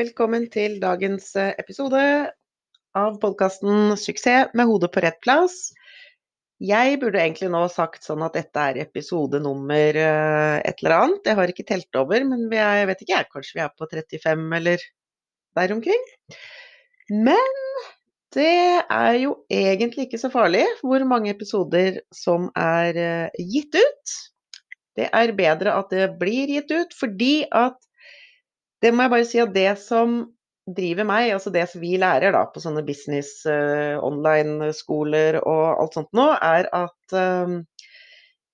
velkommen til dagens eh, episode av podkasten 'Suksess med hodet på rett plass'. Jeg burde egentlig nå sagt sånn at dette er episode nummer eh, et eller annet. Jeg har ikke telt over, men er, jeg vet ikke kanskje vi er på 35 eller der omkring. Men det er jo egentlig ikke så farlig hvor mange episoder som er eh, gitt ut. Det er bedre at det blir gitt ut, fordi at det må jeg bare si at det som driver meg, altså det som vi lærer da på sånne business uh, online-skoler og alt sånt nå, er at uh,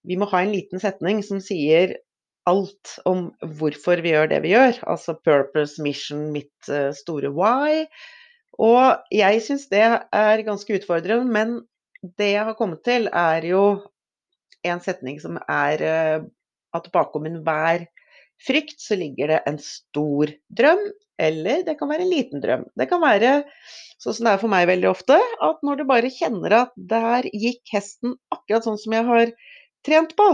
vi må ha en liten setning som sier alt om hvorfor vi gjør det vi gjør. Altså purpose, mission, mitt uh, store why. Og jeg syns det er ganske utfordrende, men det jeg har kommet til, er jo en setning som er at bakom enhver frykt så ligger det en stor drøm, eller det kan være en liten drøm. Det kan være sånn som det er for meg veldig ofte, at når du bare kjenner at der gikk hesten akkurat sånn som jeg har trent på,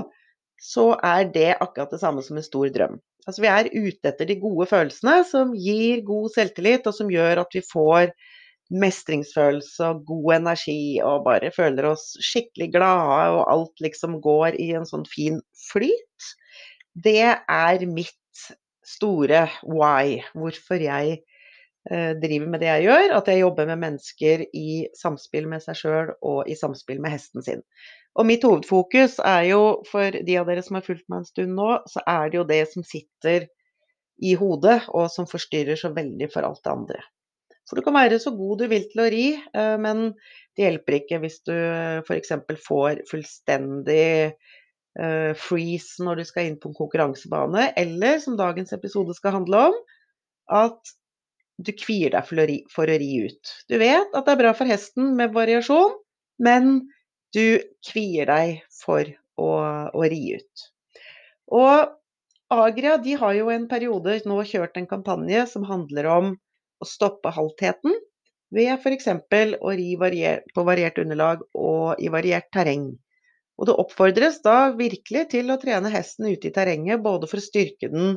så er det akkurat det samme som en stor drøm. Altså vi er ute etter de gode følelsene som gir god selvtillit, og som gjør at vi får mestringsfølelse og god energi og bare føler oss skikkelig glade, og alt liksom går i en sånn fin flyt. Det er mitt store why, hvorfor jeg eh, driver med det jeg gjør. At jeg jobber med mennesker i samspill med seg sjøl og i samspill med hesten sin. Og mitt hovedfokus er jo, for de av dere som har fulgt meg en stund nå, så er det jo det som sitter i hodet, og som forstyrrer så veldig for alt det andre. For du kan være så god du vil til å ri, eh, men det hjelper ikke hvis du f.eks. får fullstendig uh, freeze når du skal inn på en konkurransebane, eller som dagens episode skal handle om, at du kvier deg for å, ri, for å ri ut. Du vet at det er bra for hesten med variasjon, men du kvier deg for å, å ri ut. Og Agria de har jo en periode nå kjørt en kampanje som handler om å stoppe haltheten ved f.eks. å ri varier, på variert underlag og i variert terreng. Og det oppfordres da virkelig til å trene hesten ute i terrenget, både for å styrke den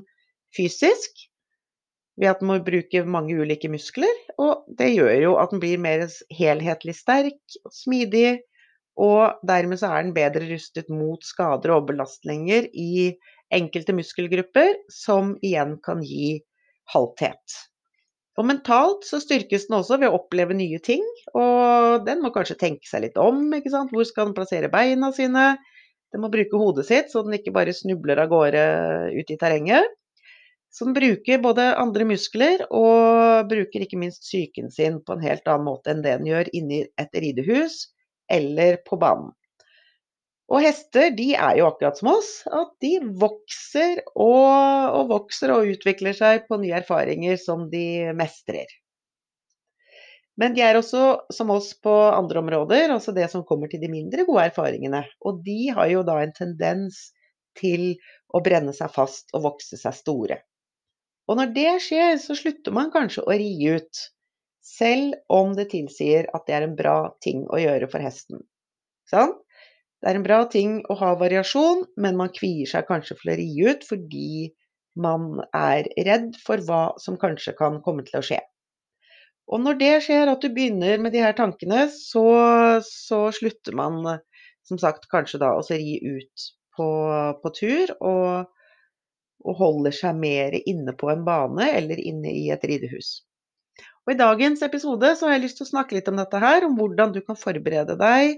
fysisk, ved at den må bruke mange ulike muskler, og det gjør jo at den blir mer helhetlig sterk og smidig, og dermed så er den bedre rustet mot skader og belastninger i enkelte muskelgrupper, som igjen kan gi halthet. Og mentalt så styrkes den også ved å oppleve nye ting, og den må kanskje tenke seg litt om. ikke sant? Hvor skal den plassere beina sine? Den må bruke hodet sitt, så den ikke bare snubler av gårde ut i terrenget. Så den bruker både andre muskler og bruker ikke minst psyken sin på en helt annen måte enn det den gjør inni et ridehus eller på banen. Og hester de er jo akkurat som oss, at de vokser og, og vokser og utvikler seg på nye erfaringer som de mestrer. Men de er også som oss på andre områder, altså det som kommer til de mindre gode erfaringene. Og de har jo da en tendens til å brenne seg fast og vokse seg store. Og når det skjer, så slutter man kanskje å ri ut, selv om det tilsier at det er en bra ting å gjøre for hesten. Sånn? Det er en bra ting å ha variasjon, men man kvier seg kanskje for å ri ut fordi man er redd for hva som kanskje kan komme til å skje. Og når det skjer, at du begynner med de her tankene, så, så slutter man som sagt kanskje da å ri ut på, på tur, og, og, holder seg mer inne på en bane eller inne i et ridehus. Og I dagens episode så har jeg lyst til å snakke litt om dette her, om hvordan du kan forberede deg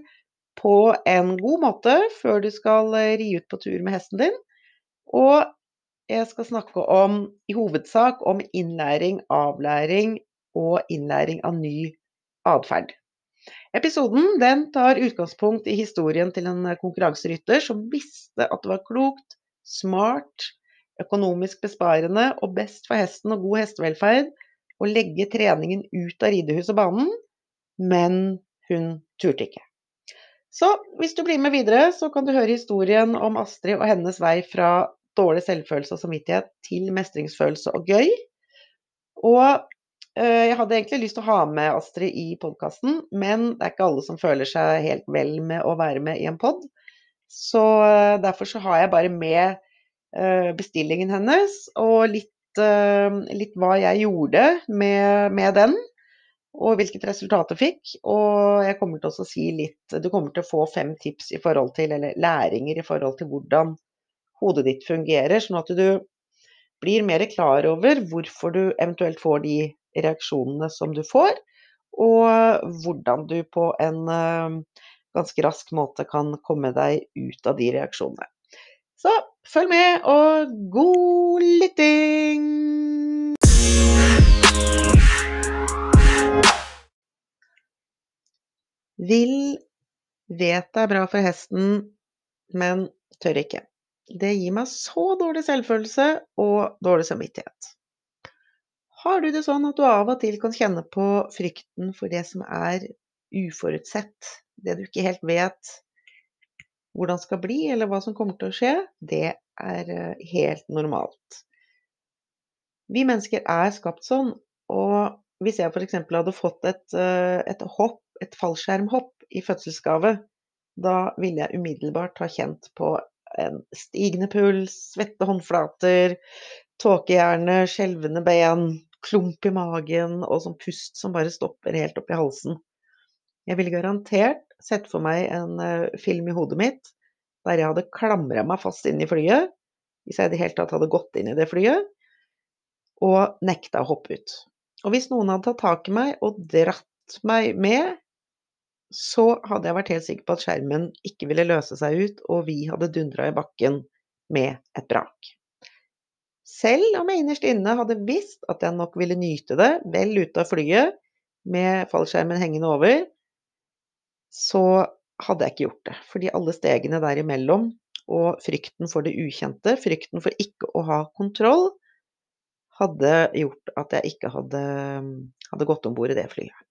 på en god måte før du skal eh, ri ut på tur med hesten din. Og jeg skal snakke om, i hovedsak om innlæring, avlæring og innlæring av ny atferd. Episoden den tar utgangspunkt i historien til en konkurranserytter som visste at det var klokt, smart, økonomisk besparende og best for hesten og god hestevelferd å legge treningen ut av ridehuset og banen, men hun turte ikke. Så hvis du blir med videre, så kan du høre historien om Astrid og hennes vei fra dårlig selvfølelse og samvittighet til mestringsfølelse og gøy. Og øh, jeg hadde egentlig lyst til å ha med Astrid i podkasten, men det er ikke alle som føler seg helt vel med å være med i en pod. Så øh, derfor så har jeg bare med øh, bestillingen hennes og litt litt, hva jeg gjorde med, med, den, og hvilket resultat du fikk. Og jeg kommer til å si litt Du kommer til å få fem tips i forhold til, eller læringer i forhold til hvordan hodet ditt fungerer, sånn at du blir mer klar over hvorfor du eventuelt får de reaksjonene som du får, og hvordan du på en uh, ganske rask måte kan komme deg ut av de reaksjonene. Så følg med, og god lytting! Vil vet det er bra for hesten, men tør ikke. Det gir meg så dårlig selvfølelse og dårlig samvittighet. Har du det sånn at du av og til kan kjenne på frykten for det som er uforutsett, det du ikke helt vet hvordan skal bli, eller hva som kommer til å skje, det er eh, helt normalt. Vi mennesker er skapt sånn, og hvis jeg f.eks. hadde fått et, eh, et, hopp, et fallskjermhopp i fødselsgave, da ville jeg umiddelbart ha kjent på en stigende puls, svette håndflater, tåkehjerne, skjelvende ben, klump i magen og sånn pust som bare stopper helt opp i halsen. Jeg ville garantert sett for meg en uh, film i hodet mitt der jeg hadde klamra meg fast inn i flyet, hvis jeg i det hele tatt hadde gått inn i det flyet, og nekta å hoppe ut. Og hvis noen hadde tatt tak i meg og dratt meg med, så hadde jeg vært helt sikker på at skjermen ikke ville løse seg ut, og vi hadde dundra i bakken med et brak. Selv om jeg innerst inne hadde visst at jeg nok ville nyte det vel ute av flyet med fallskjermen hengende over, så hadde jeg ikke gjort det. Fordi alle stegene derimellom og frykten for det ukjente, frykten for ikke å ha kontroll, hadde gjort at jeg ikke hadde, hadde gått om bord i det flyet.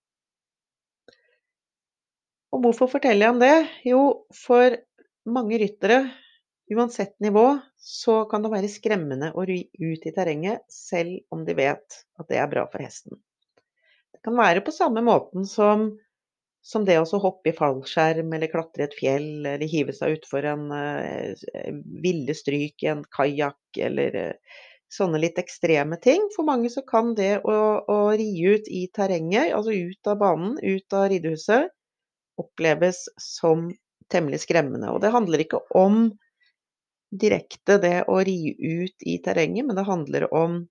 Og hvorfor forteller jeg om det? Jo, for mange ryttere, uansett nivå, så kan det være skremmende å ry ut i terrenget, selv om de vet at det er bra for hesten. Det kan være på samme måten som som det å hoppe i fallskjerm eller klatre i et fjell eller hive seg utfor en uh, ville stryk i en kajakk eller uh, sånne litt ekstreme ting. For mange så kan det å, å ri ut i terrenget, altså ut av banen, ut av ridehuset, oppleves som temmelig skremmende. Og det handler ikke om direkte det å ri ut i terrenget, men det handler om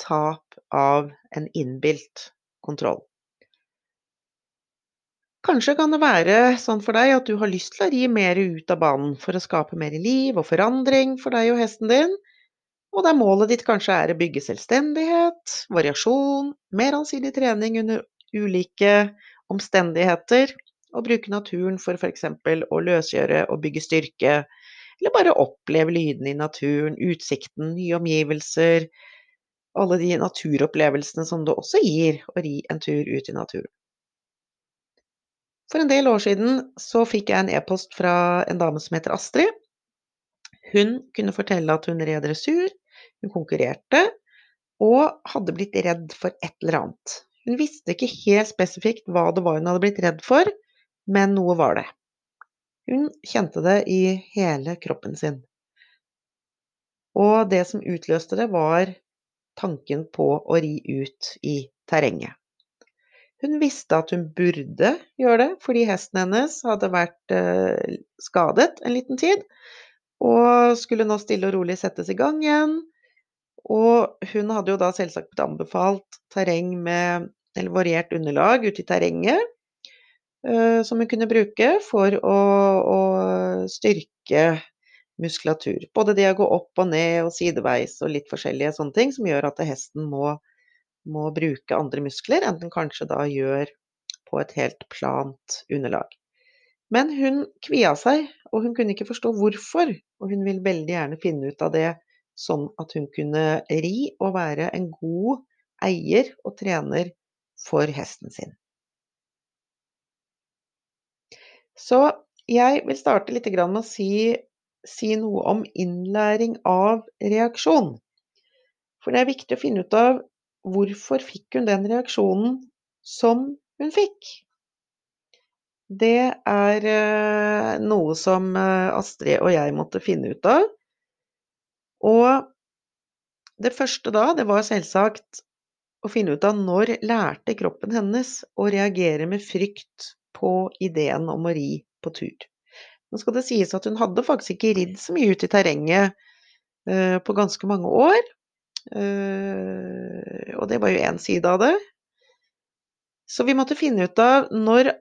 tap av en innbilt kontroll. Kanskje kan det være sånn for deg at du har lyst til å ri mer ut av banen for å skape mer liv og forandring for deg og hesten din, og der målet ditt kanskje er å bygge selvstendighet, variasjon, mer allsidig trening under ulike omstendigheter, og bruke naturen for f.eks. å løsgjøre og bygge styrke, eller bare oppleve lydene i naturen, utsikten, nye omgivelser, alle de naturopplevelsene som det også gir å ri en tur ut i naturen. For en del år siden så fikk jeg en e-post fra en dame som heter Astrid. Hun kunne fortelle at hun red dressur, hun konkurrerte, og hadde blitt redd for et eller annet. Hun visste ikke helt spesifikt hva det var hun hadde blitt redd for, men noe var det. Hun kjente det i hele kroppen sin. Og det som utløste det, var tanken på å ri ut i terrenget. Hun visste at hun burde gjøre det, fordi hesten hennes hadde vært eh, skadet en liten tid, og skulle nå stille og rolig settes i gang igjen. Og hun hadde jo da selvsagt blitt anbefalt terreng med eller variert underlag ute i terrenget, som hun kunne bruke for å, å, styrke muskulatur. Både det å gå opp og ned og sideveis og litt forskjellige sånne ting som gjør at hesten må må bruke andre muskler enn den kanskje da gjør på et helt plant underlag. Men hun kvia seg, og hun kunne ikke forstå hvorfor, og hun ville veldig gjerne finne ut av det sånn at hun kunne ri og være en god eier og trener for hesten sin. Så jeg vil starte litt med å si, si noe om innlæring av reaksjon. For det er viktig å finne ut av Hvorfor fikk hun den reaksjonen som hun fikk? Det er eh, noe som eh, Astrid og jeg måtte finne ut av. Og det første da, det var selvsagt å finne ut av når lærte kroppen hennes å reagere med frykt på ideen om å ri på tur. Nå skal det sies at hun hadde faktisk ikke ridd så mye ut i terrenget uh, på ganske mange år. Uh, og det var jo én side av det. Så vi måtte finne ut av når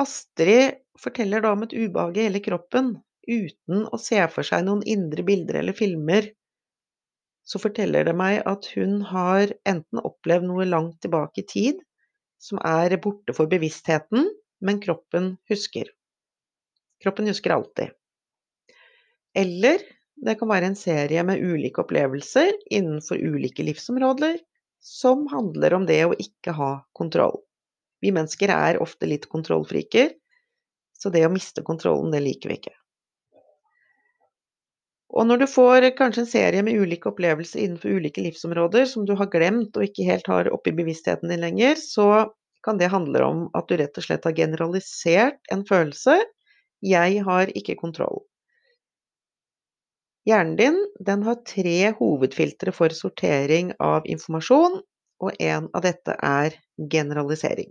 Astrid forteller da om et ubehag i hele kroppen uten å se for seg noen indre bilder eller filmer så forteller det meg at hun har enten opplevd noe langt tilbake i tid, som er borte for bevisstheten, men kroppen husker. Kroppen husker alltid. Eller det kan være en serie med ulike opplevelser innenfor ulike livsområder som handler om det å ikke ha kontroll. Vi mennesker er ofte litt kontrollfriker, så det å miste kontrollen, det liker vi ikke. Og når du får kanskje en serie med ulike opplevelser innenfor ulike livsområder som du har glemt og ikke helt har oppe i bevisstheten din lenger, så kan det handle om at du rett og slett har generalisert en følelse 'jeg har ikke kontroll'. Hjernen din den har tre hovedfiltre for sortering av informasjon, og en av dette er generalisering.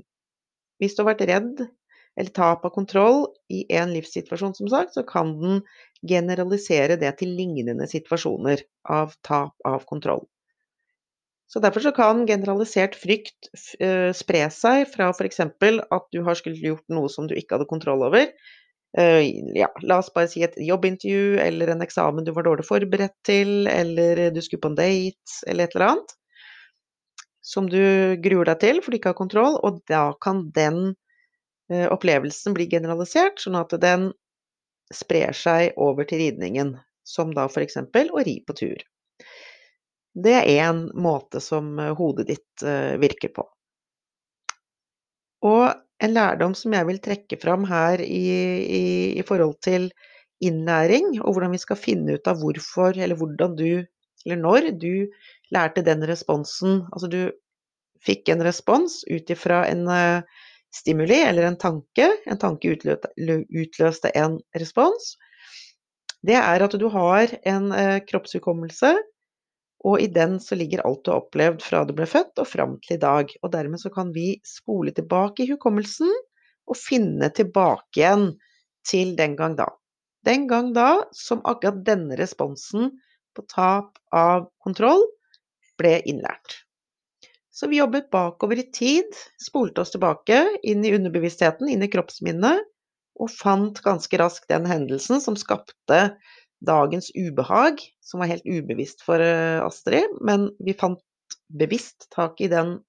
Hvis du har vært redd eller tap av kontroll i en livssituasjon, som sagt, så kan den generalisere det til lignende situasjoner av tap av kontroll. Så Derfor så kan generalisert frykt uh, spre seg fra f.eks. at du har skulle gjort noe som du ikke hadde kontroll over. Uh, ja, la oss bare si et jobbintervju eller en eksamen du var dårlig forberedt til, eller du skulle på en date, eller et eller annet. Som du gruer deg til for du ikke har kontroll, og da kan den opplevelsen blir generalisert, sånn at den sprer seg over til ridningen, som da f.eks. å ri på tur. Det er én måte som eh, hodet ditt eh, virker på. Og en lærdom som jeg vil trekke fram her i, i, i, forhold til innlæring, og hvordan vi skal finne ut av hvorfor eller hvordan du, eller når du lærte den responsen Altså du fikk en respons ut ifra en uh, stimuli eller en tanke. En tanke utløste en respons. Det er at du har en eh, kroppshukommelse, og i den så ligger alt du har opplevd fra du ble født og fram til i dag. Og dermed så kan vi spole tilbake i hukommelsen og finne tilbake igjen til den gang da. Den gang da som akkurat denne responsen på tap av kontroll ble innlært. Så vi jobbet bakover i tid, spolte oss tilbake, inn i underbevisstheten, inn i kroppsminnet, og fant ganske raskt den hendelsen som skapte dagens ubehag, som var helt ubevisst for eh, Astrid, men vi fant bevisst tak i den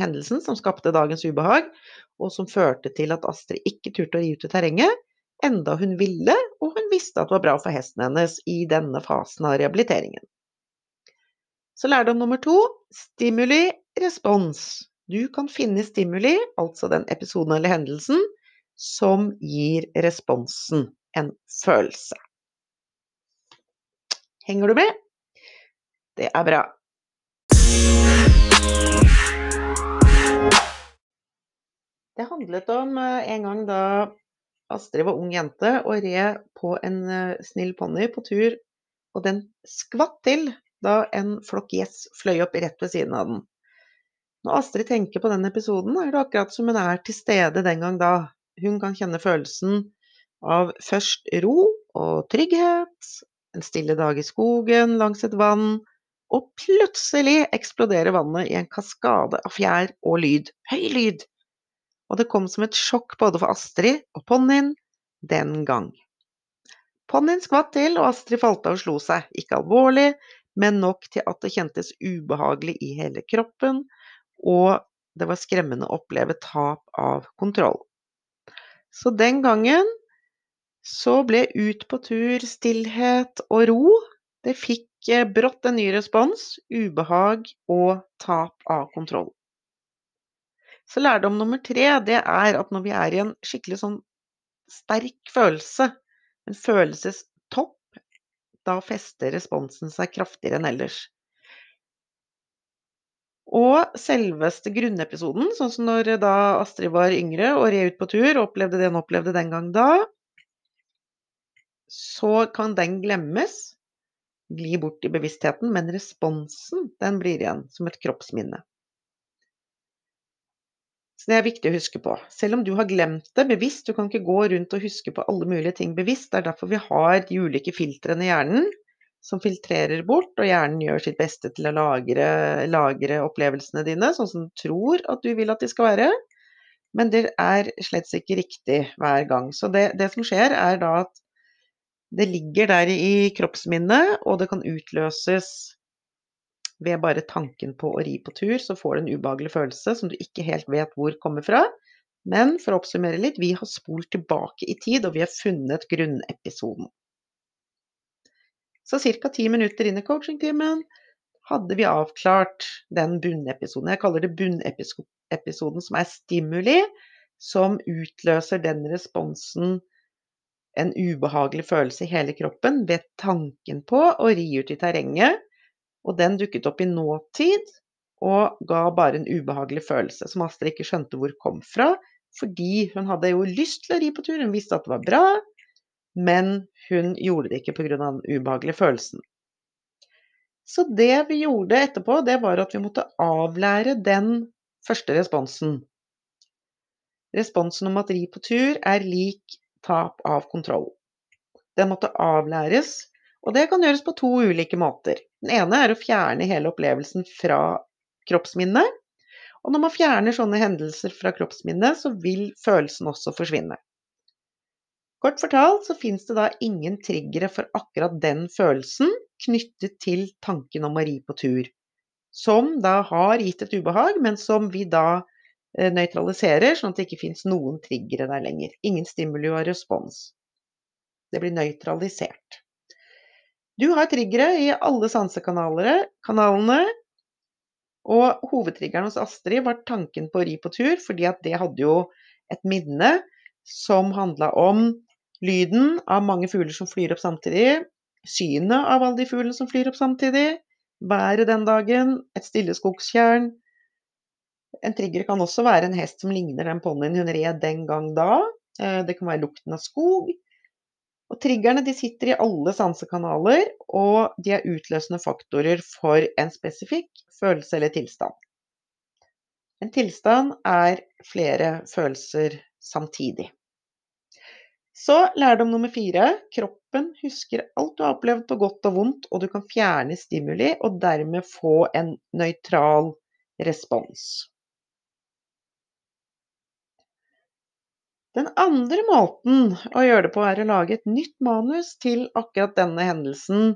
hendelsen som skapte dagens ubehag, og som førte til at Astrid ikke turte å ri ut i terrenget, enda hun ville, og hun visste at det var bra for hesten hennes i denne fasen av rehabiliteringen. Så lærdom nummer to stimuli, respons. Du kan finne stimuli, altså den episoden eller hendelsen, som gir responsen en følelse. Henger du med? Det er bra. Det handlet om eh, en gang da Astrid var ung jente og red på en eh, snill ponni på tur, og den skvatt til da en flokk gjess fløy opp rett ved siden av den. Når Astrid tenker på den episoden, er det akkurat som hun er til stede den gang da. Hun kan kjenne følelsen av først ro og trygghet, en stille dag i skogen langs et vann, og plutselig eksploderer vannet i en kaskade av fjær og lyd. Høy lyd! Og det kom som et sjokk både for Astrid og ponnien den gang. Ponnien skvatt til, og Astrid falt av og slo seg. Ikke alvorlig, men nok til at det kjentes ubehagelig i hele kroppen, og det var skremmende å oppleve tap av kontroll. Så den gangen så ble ut på tur, stillhet og ro. Det fikk eh, brått en ny respons, ubehag og tap av kontroll. Så lærdom nummer tre, det er at når vi er i en skikkelig sånn sterk følelse, en følelsestopp, da fester responsen seg kraftigere enn ellers. Og selveste grunnepisoden, sånn som når da Astrid var yngre og red ut på tur og opplevde det hun opplevde den gang da, så kan den glemmes gli bort i bevisstheten, men responsen den blir igjen som et kroppsminne. Så det er viktig å huske på. Selv om du har glemt det bevisst, du kan ikke gå rundt og huske på alle mulige ting bevisst. Det er derfor vi har de ulike filtrene i hjernen som filtrerer bort, og hjernen gjør sitt beste til å lagre, lagre opplevelsene dine sånn som du tror at du vil at de skal være. Men det er slett ikke riktig hver gang. Så det, det som skjer, er da at det ligger der i kroppsminnet, og det kan utløses ved bare tanken på å ri på tur, så får du en ubehagelig følelse som du ikke helt vet hvor kommer fra. Men for å oppsummere litt, vi har spolt tilbake i tid, og vi har funnet grunnepisoden. Så ca. ti minutter inn i coachingtimen hadde vi avklart den bunnepisoden. Jeg kaller det bunnepisoden som er stimuli, som utløser den responsen, en ubehagelig følelse i hele kroppen, ved tanken på å ri ut i terrenget og den dukket opp i nåtid og ga bare en ubehagelig følelse som Astrid ikke skjønte hvor kom fra. Fordi hun hadde jo lyst til å ri på tur, hun visste at det var bra, men hun gjorde det ikke pga. den ubehagelige følelsen. Så det vi gjorde etterpå, det var at vi måtte avlære den første responsen. Responsen om at ri på tur er lik tap av kontroll. Den måtte avlæres og det kan gjøres på to ulike måter. Den ene er å fjerne hele opplevelsen fra kroppsminnet. Og når man fjerner sånne hendelser fra kroppsminnet, så vil følelsen også forsvinne. Kort fortalt så fins det da ingen triggere for akkurat den følelsen knyttet til tanken om å ri på tur. Som da har gitt et ubehag, men som vi da eh, nøytraliserer, sånn at det ikke fins noen triggere der lenger. Ingen stimuli og respons. Det blir nøytralisert. Du har triggere i alle sansekanalene, og hovedtriggeren hos Astrid var tanken på å ri på tur, fordi at det hadde jo et minne som handla om lyden av mange fugler som flyr opp samtidig, synet av alle de fuglene som flyr opp samtidig, været den dagen, et stille skogstjern. En trigger kan også være en hest som ligner den ponnien hun red den gang da. Eh, det kan være lukten av skog. Og triggerne de sitter i alle sansekanaler, og de er utløsende faktorer for en spesifikk følelse eller tilstand. En tilstand er flere følelser samtidig. Så lærdom nummer fire. Kroppen husker alt du har opplevd på godt og vondt, og du kan fjerne stimuli og dermed få en nøytral respons. Den andre måten å gjøre det på er å lage et nytt manus til akkurat denne hendelsen,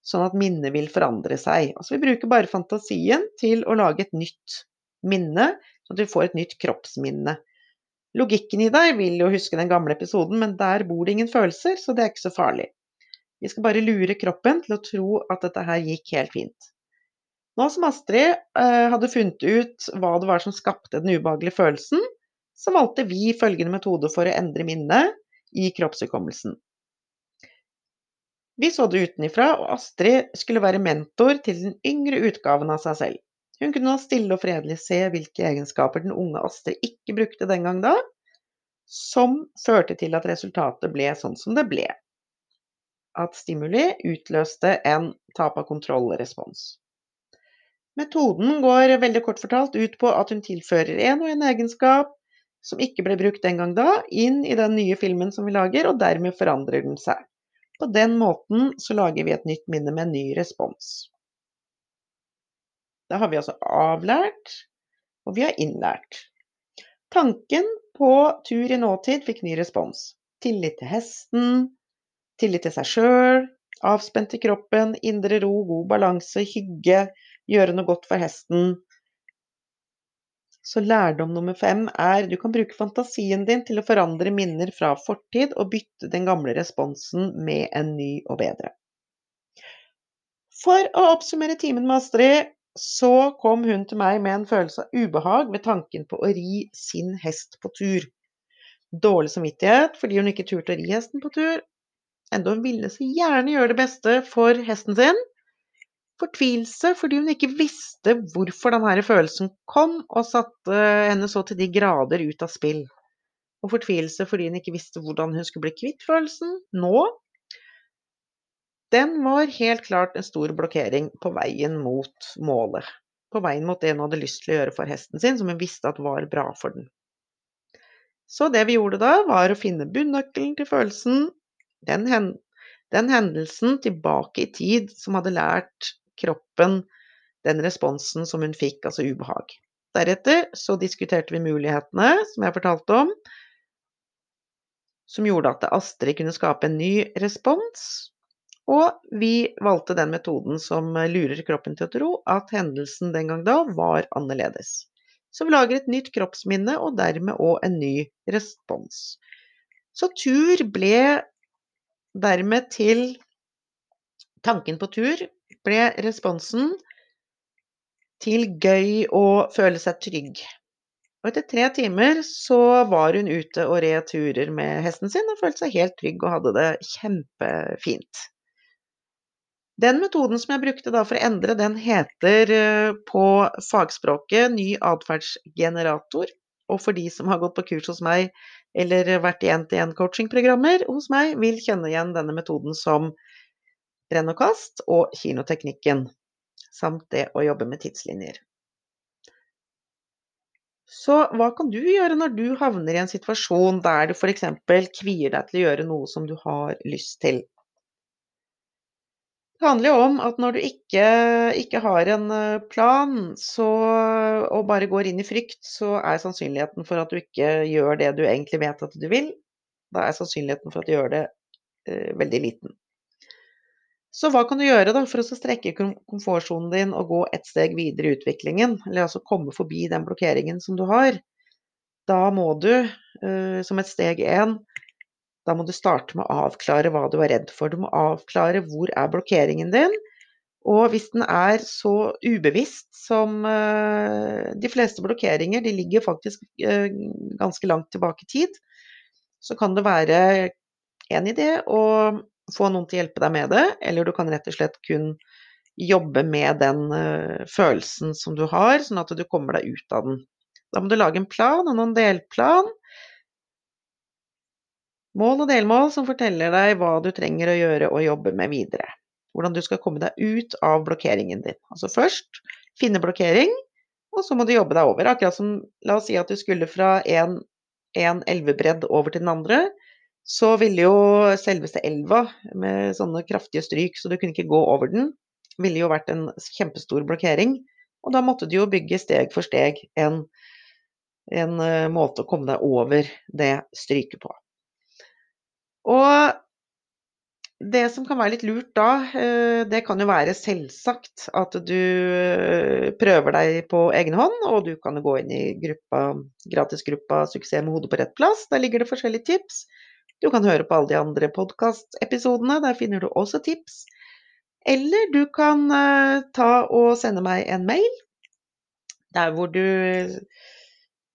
sånn at minnet vil forandre seg. Altså vi bruker bare fantasien til å lage et nytt minne, sånn at vi får et nytt kroppsminne. Logikken i deg vil jo huske den gamle episoden, men der bor det ingen følelser, så det er ikke så farlig. Vi skal bare lure kroppen til å tro at dette her gikk helt fint. Nå som Astrid eh, hadde funnet ut hva det var som skapte den ubehagelige følelsen, så valgte vi følgende metode for å endre minnet i kroppshukommelsen. Vi så det utenifra, og Astrid skulle være mentor til den yngre utgaven av seg selv. Hun kunne da stille og fredelig se hvilke egenskaper den unge Astrid ikke brukte den gang da, som førte til at resultatet ble sånn som det ble. At stimuli utløste en tap av kontroll-respons. Metoden går veldig kort fortalt ut på at hun tilfører en og en egenskap som ikke ble brukt den gang da, inn i den nye filmen som vi lager, og dermed forandrer den seg. På den måten så lager vi et nytt minne med en ny respons. Da har vi altså avlært, og vi har innlært. Tanken på tur i nåtid fikk ny respons. Tillit til hesten, tillit til seg sjøl, avspent i kroppen, indre ro, god balanse, hygge, gjøre noe godt for hesten, så lærdom nummer fem er du kan bruke fantasien din til å forandre minner fra fortid og bytte den gamle responsen med en ny og bedre. For å oppsummere timen med Astrid, så kom hun til meg med en følelse av ubehag ved tanken på å ri sin hest på tur. Dårlig samvittighet fordi hun ikke turte å ri hesten på tur, enda hun ville så gjerne gjøre det beste for hesten sin. Fortvilelse fordi hun ikke visste hvorfor denne følelsen kom, og satte henne så til de grader ut av spill. Og fortvilelse fordi hun ikke visste hvordan hun skulle bli kvitt følelsen nå. den var helt klart en stor blokkering på veien mot målet. På veien mot det hun hadde lyst til å gjøre for hesten sin, som hun visste at var bra for den. Så det vi gjorde da, var å finne bunnøkkelen til følelsen, den, den hendelsen tilbake i tid som hadde lært kroppen den responsen som hun fikk, altså ubehag. Deretter så diskuterte vi mulighetene, som jeg fortalte om, som gjorde at Astrid kunne skape en ny respons. Og vi valgte den metoden som lurer kroppen til å tro at hendelsen den gang da var annerledes. Så vi lager et nytt kroppsminne, og dermed òg en ny respons. Så tur ble dermed til Tanken på tur ble responsen til gøy å føle seg trygg. Og etter tre timer så var hun ute og red turer med hesten sin og følte seg helt trygg og hadde det kjempefint. Den metoden som jeg brukte da for å endre, den heter eh, på fagspråket ny atferdsgenerator. Og for de som har gått på kurs hos meg eller vært i NTN-coachingprogrammer hos meg, vil kjenne igjen denne metoden som renn og kast og kinoteknikken samt det å jobbe med tidslinjer. Så hva kan du gjøre når du havner i en situasjon der du f.eks. kvier deg til å gjøre noe som du har lyst til? Det handler jo om at når du ikke, ikke har en eh, plan så, og bare går inn i frykt, så er sannsynligheten for at du ikke gjør det du egentlig vet at du vil, da er sannsynligheten for at du gjør det eh, veldig liten. Så hva kan du gjøre da for å strekke komfortsonen din og gå et steg videre i utviklingen? Eller altså komme forbi den blokkeringen som du har. Da må du, uh, som et steg én, da må du starte med å avklare hva du er redd for. Du må avklare hvor er blokkeringen din. Og hvis den er så ubevisst som uh, de fleste blokkeringer, de ligger faktisk uh, ganske langt tilbake i tid, så kan det være en idé å få noen til å hjelpe deg med det, eller du kan rett og slett kun jobbe med den uh, følelsen som du har, sånn at du kommer deg ut av den. Da må du lage en plan og noen delplan. Mål og delmål som forteller deg hva du trenger å gjøre og jobbe med videre. Hvordan du skal komme deg ut av blokkeringen din. Altså først finne blokkering, og så må du jobbe deg over. Akkurat som la oss si at du skulle fra én elvebredd over til den andre så ville jo selveste elva med sånne kraftige stryk, så du kunne ikke gå over den, ville jo vært en kjempestor blokkering. Og da måtte du jo bygge steg for steg en, en uh, måte å komme deg over det stryket på. Og det som kan være litt lurt da, uh, det kan jo være selvsagt at du uh, prøver deg på egen hånd, og du kan gå inn i gruppa, gratisgruppa 'Suksess med hodet på rett plass'. Der ligger det forskjellige tips. Du kan høre på alle de andre podkastepisodene, der finner du også tips. Eller du kan uh, ta og sende meg en mail der hvor du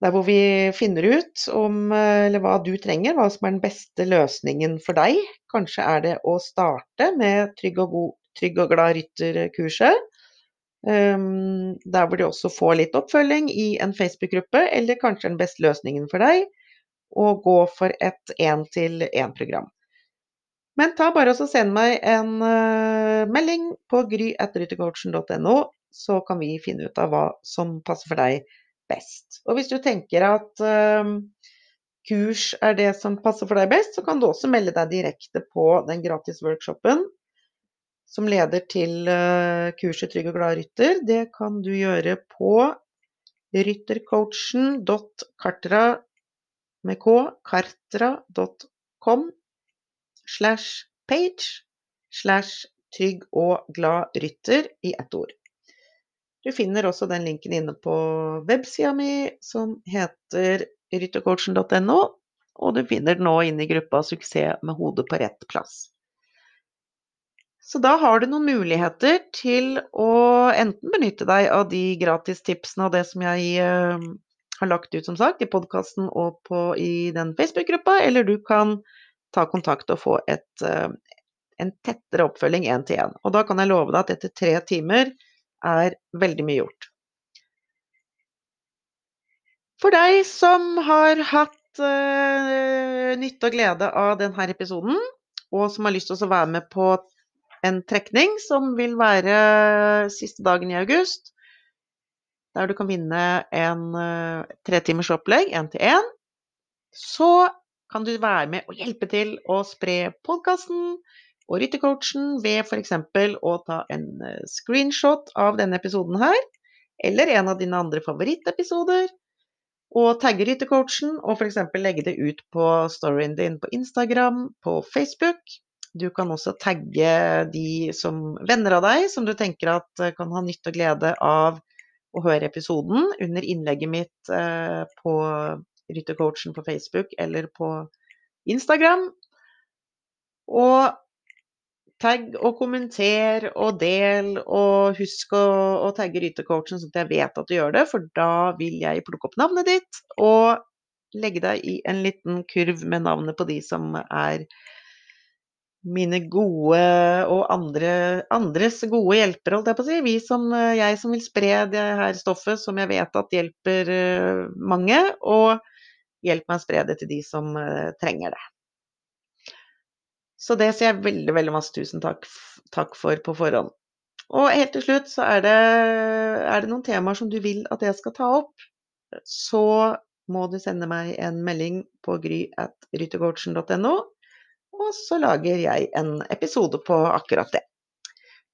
der hvor vi finner ut om eller hva du trenger, hva som er den beste løsningen for deg. Kanskje er det å starte med Trygg og, god, trygg og glad rytter-kurset. Um, der hvor du også får litt oppfølging i en Facebook-gruppe, eller kanskje den beste løsningen for deg og gå for et én-til-én-program. Men ta bare og send meg en uh, melding på gry.ryttercoachen.no, så kan vi finne ut av hva som passer for deg best. Og hvis du tenker at uh, kurs er det som passer for deg best, så kan du også melde deg direkte på den gratis workshopen som leder til uh, kurset Trygg og glad rytter. Det kan du gjøre på ryttercoachen.kartra med k, kartra.com slash page slash trygg og glad rytter i ett ord. Du finner også den linken inne på websida mi som heter ryttercoachen.no, og du finner den nå inne i gruppa 'Suksess med hodet på rett plass'. Så da har du noen muligheter til å enten benytte deg av de gratistipsene og det som jeg eh, har lagt ut, som sagt, i podkasten og på, i den Facebook-gruppa, eller du kan ta kontakt og få et, uh, en tettere oppfølging én til én. Og da kan jeg love deg at etter tre timer er veldig mye gjort. For deg som har hatt uh, nytte og glede av denne episoden, og som har lyst til å være med på en trekning som vil være siste dagen i august. Der du kan vinne en uh, tretimers opplegg, én til én. Så kan du være med og hjelpe til å spre podkasten og ryttercoachen ved f.eks. å ta en uh, screenshot av denne episoden her, eller en av dine andre favorittepisoder, og tagge ryttercoachen og f.eks. legge det ut på storyen din på Instagram, på Facebook. Du kan også tagge de som venner av deg, som du tenker at eh, kan ha nytte og glede av å høre episoden under innlegget mitt eh, på Ryttercoachen på Facebook eller på Instagram. Og tagg og kommenter og del, og husk å, å tagge Ryttercoachen sånn at jeg vet at du gjør det, for da vil jeg plukke opp navnet ditt og legge deg i en liten kurv med navnet på de som er mine gode og andre, andres gode hjelpere, holdt jeg på å si. Vi som, eh, jeg som vil spre det her stoffet som jeg vet at hjelper eh, mange, og hjelp meg å spre det til de som eh, trenger det. Så det sier jeg veldig, veldig masse tusen takk, takk for på forhånd. Og helt til slutt så er det, er det noen temaer som du vil at jeg skal ta opp, så må du sende meg en melding på gry.ryttercoachen.no og så lager jeg en episode på akkurat det.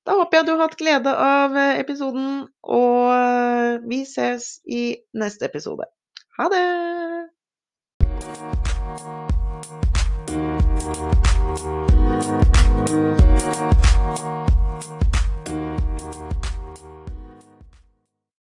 Da håper jeg du har hatt glede av eh, episoden, og vi ses i neste episode. Ha det!